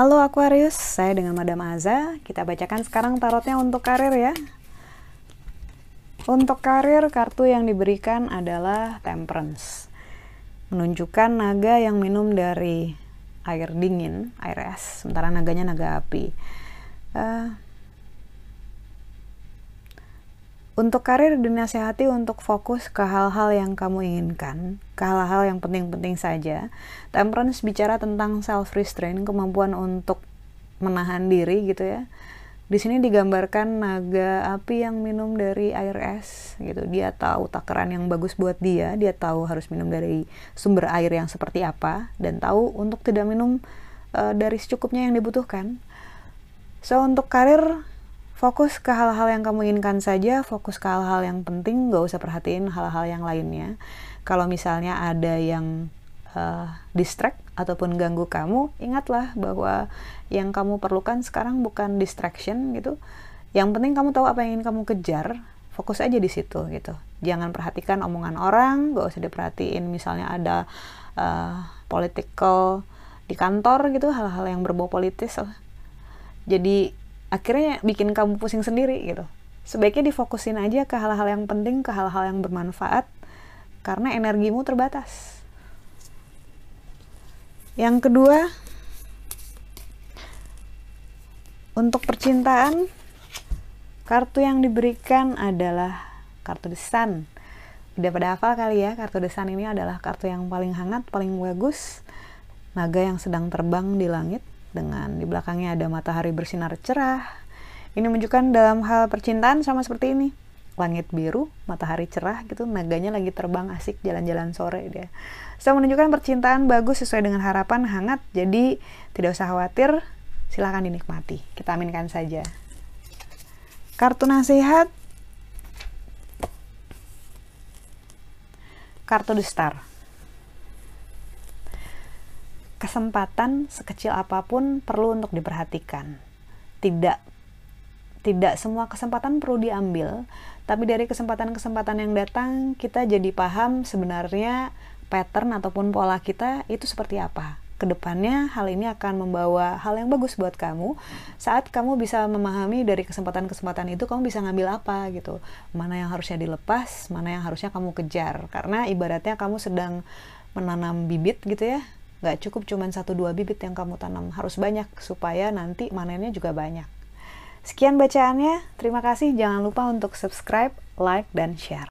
Halo Aquarius, saya dengan Madam Aza. Kita bacakan sekarang tarotnya untuk karir ya. Untuk karir, kartu yang diberikan adalah Temperance. Menunjukkan naga yang minum dari air dingin, air es, sementara naganya naga api. Uh, untuk karir dinasehati untuk fokus ke hal-hal yang kamu inginkan, ke hal-hal yang penting-penting saja. Temperance bicara tentang self restraint, kemampuan untuk menahan diri gitu ya. Di sini digambarkan naga api yang minum dari air es gitu. Dia tahu takaran yang bagus buat dia, dia tahu harus minum dari sumber air yang seperti apa dan tahu untuk tidak minum uh, dari secukupnya yang dibutuhkan. So untuk karir fokus ke hal-hal yang kamu inginkan saja, fokus ke hal-hal yang penting, gak usah perhatiin hal-hal yang lainnya. Kalau misalnya ada yang uh, distract ataupun ganggu kamu, ingatlah bahwa yang kamu perlukan sekarang bukan distraction gitu. Yang penting kamu tahu apa yang ingin kamu kejar, fokus aja di situ gitu. Jangan perhatikan omongan orang, gak usah diperhatiin misalnya ada uh, political di kantor gitu, hal-hal yang berbau politis. Jadi akhirnya bikin kamu pusing sendiri gitu. Sebaiknya difokusin aja ke hal-hal yang penting ke hal-hal yang bermanfaat karena energimu terbatas. Yang kedua untuk percintaan kartu yang diberikan adalah kartu desan udah pada hafal kali ya kartu desan ini adalah kartu yang paling hangat paling bagus naga yang sedang terbang di langit dengan di belakangnya ada matahari bersinar cerah. Ini menunjukkan dalam hal percintaan sama seperti ini. Langit biru, matahari cerah gitu, naganya lagi terbang asik jalan-jalan sore dia. So menunjukkan percintaan bagus sesuai dengan harapan hangat, jadi tidak usah khawatir, silahkan dinikmati. Kita aminkan saja. Kartu nasihat Kartu The Star kesempatan sekecil apa pun perlu untuk diperhatikan. Tidak tidak semua kesempatan perlu diambil, tapi dari kesempatan-kesempatan yang datang kita jadi paham sebenarnya pattern ataupun pola kita itu seperti apa. Ke depannya hal ini akan membawa hal yang bagus buat kamu saat kamu bisa memahami dari kesempatan-kesempatan itu kamu bisa ngambil apa gitu mana yang harusnya dilepas mana yang harusnya kamu kejar karena ibaratnya kamu sedang menanam bibit gitu ya nggak cukup cuma satu dua bibit yang kamu tanam. Harus banyak supaya nanti panennya juga banyak. Sekian bacaannya. Terima kasih. Jangan lupa untuk subscribe like dan share